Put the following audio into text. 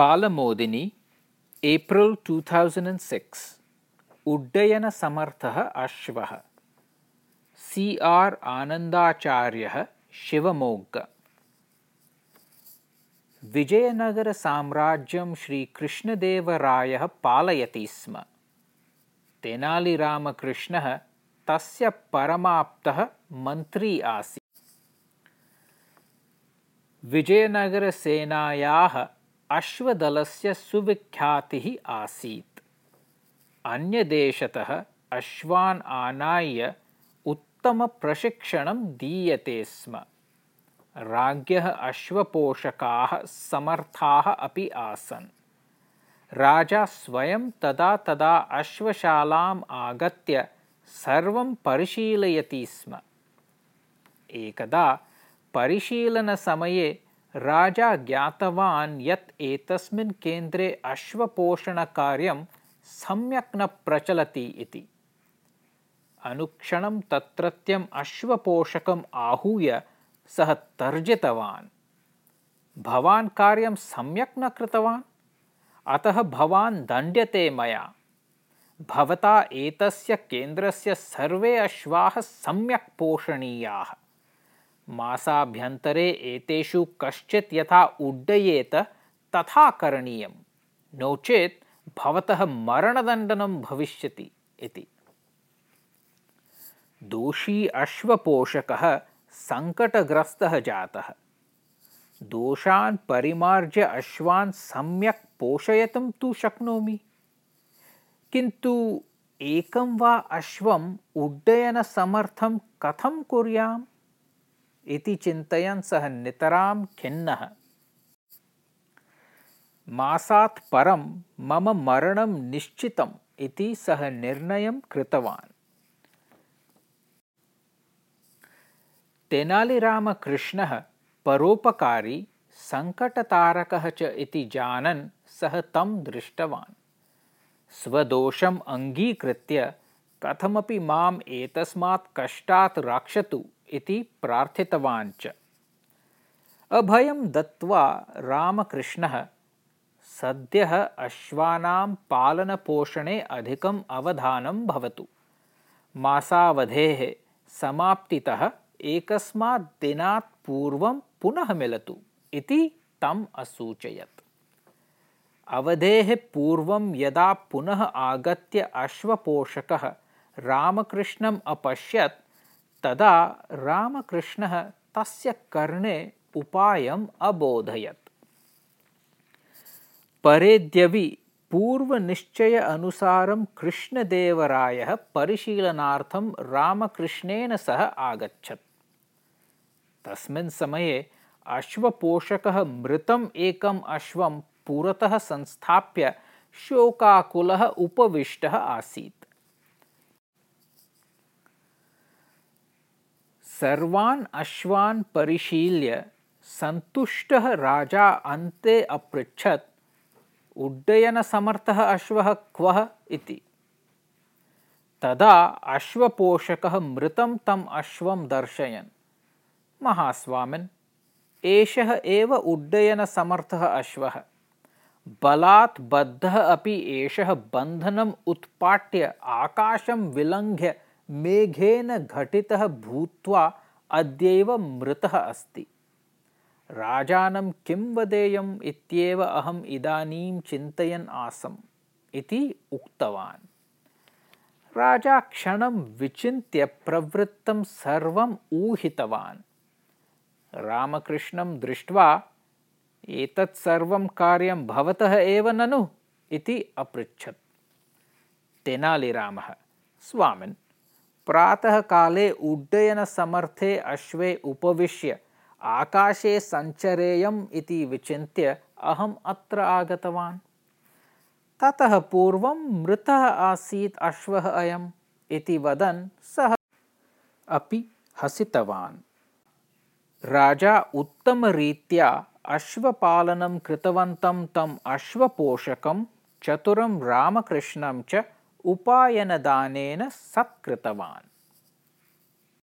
Balamodini April two thousand six उड्डयनसमर्थः अश्वः C R आनन्दाचार्यः शिवमोग्ग। विजयनगरसाम्राज्यं श्रीकृष्णदेवरायः पालयति स्म। तेनालीरामकृष्णः तस्य परमाप्तः मन्त्री आसीत्। विजयनगरसेनायाः अश्वदलस्य सुविख्यातिः आसीत्। अन्यदेशतः अश्वान् आनाय्य उत्तमप्रशिक्षणं दीयते स्म। राज्ञः अश्वपोषकाः समर्थाः अपि आसन्। राजा स्वयं तदा तदा अश्वशालाम् आगत्य सर्वं परिशीलयति स्म। एकदा परिशीलनसमये राजा ज्ञातवान् यत् एतस्मिन् केन्द्रे अश्वपोषणकार्यं सम्यक् न प्रचलति इति। अनुक्षणं तत्रत्यम् अश्वपोषकम् आहूय सः तर्जितवान्। भवान् कार्यं सम्यक् न कृतवान्? अतः भवान् दण्ड्यते मया। भवता एतस्य केन्द्रस्य सर्वे अश्वाः सम्यक् पोषणीयाः मासाभ्यन्तरे एतेषु कश्चित् यथा उड्डयेत तथा करणीयं। नो चेत् भवतः मरणदण्डनं भविष्यति इति। दोषी अश्वपोषकः सङ्कटग्रस्तः जातः। दोषान् परिमार्ज्य अश्वान् सम्यक् पोषयितुं तु शक्नोमि। किन्तु एकं वा अश्वम् उड्डयनसमर्थं कथं कुर्याम् इति चिन्तयन् सः नितरां खिन्नः। मासात् परं मम मरणं निश्चितम् इति सः निर्णयं कृतवान्। तेनालीरामकृष्णः परोपकारी सङ्कटतारकः च इति जानन् सः तं दृष्टवान्। स्वदोषम् अङ्गीकृत्य कथमपि माम् एतस्मात् कष्टात् रक्षतु इति प्रार्थितवान् च। अभयं दत्त्वा रामकृष्णः सद्यः अश्वानां पालनपोषणे अधिकम् अवधानं भवतु। मासावधेः समाप्तितः एकस्मात् दिनात् पूर्वं पुनः मिलतु इति तम् असूचयत्। अवधेः पूर्वं यदा पुनः आगत्य अश्वपोषकः रामकृष्णम् अपश्यत् तदा रामकृष्णः तस्य कर्णे उपायम् अबोधयत्। परेद्यवि पूर्वनिश्चय अनुसारं कृष्णदेवरायः परिशीलनार्थं रामकृष्णेन सह आगच्छत्। तस्मिन् समये अश्वपोषकः मृतम् एकम् अश्वं पुरतः संस्थाप्य शोकाकुलः उपविष्टः आसीत् सर्वान् अश्वान् परिशील्य सन्तुष्टः राजा अन्ते अपृच्छत् उड्डयनसमर्थः अश्वः क्वः इति। तदा अश्वपोषकः मृतं तम् अश्वं दर्शयन्। महास्वामिन् एषः एव उड्डयनसमर्थः अश्वः। बलात् बद्धः अपि एषः बन्धनम् उत्पाट्य आकाशं विलङ्घ्य मेघेन घटितः भूत्वा अद्यैव मृतः अस्ति। राजानं किं वदेयम् इत्येव अहम् इदानीं चिन्तयन् आसम् इति उक्तवान्। राजा क्षणं विचिन्त्य प्रवृत्तं सर्वम् ऊहितवान्। रामकृष्णं दृष्ट्वा एतत् सर्वं कार्यं भवतः एव ननु? इति अपृच्छत्। तेनालीरामः स्वामिन् प्रातःकाले उड्डयनसमर्थे अश्वे उपविश्य आकाशे सञ्चरेयम् इति विचिन्त्य अहम् अत्र आगतवान्। ततः पूर्वं मृतः आसीत् अश्वः अयम् इति वदन् सः अपि हसितवान्। राजा उत्तमरीत्या अश्वपालनं कृतवन्तं तम् अश्वपोषकं चतुरं रामकृष्णं च උපායන දානේන සත්කෘතවාන්.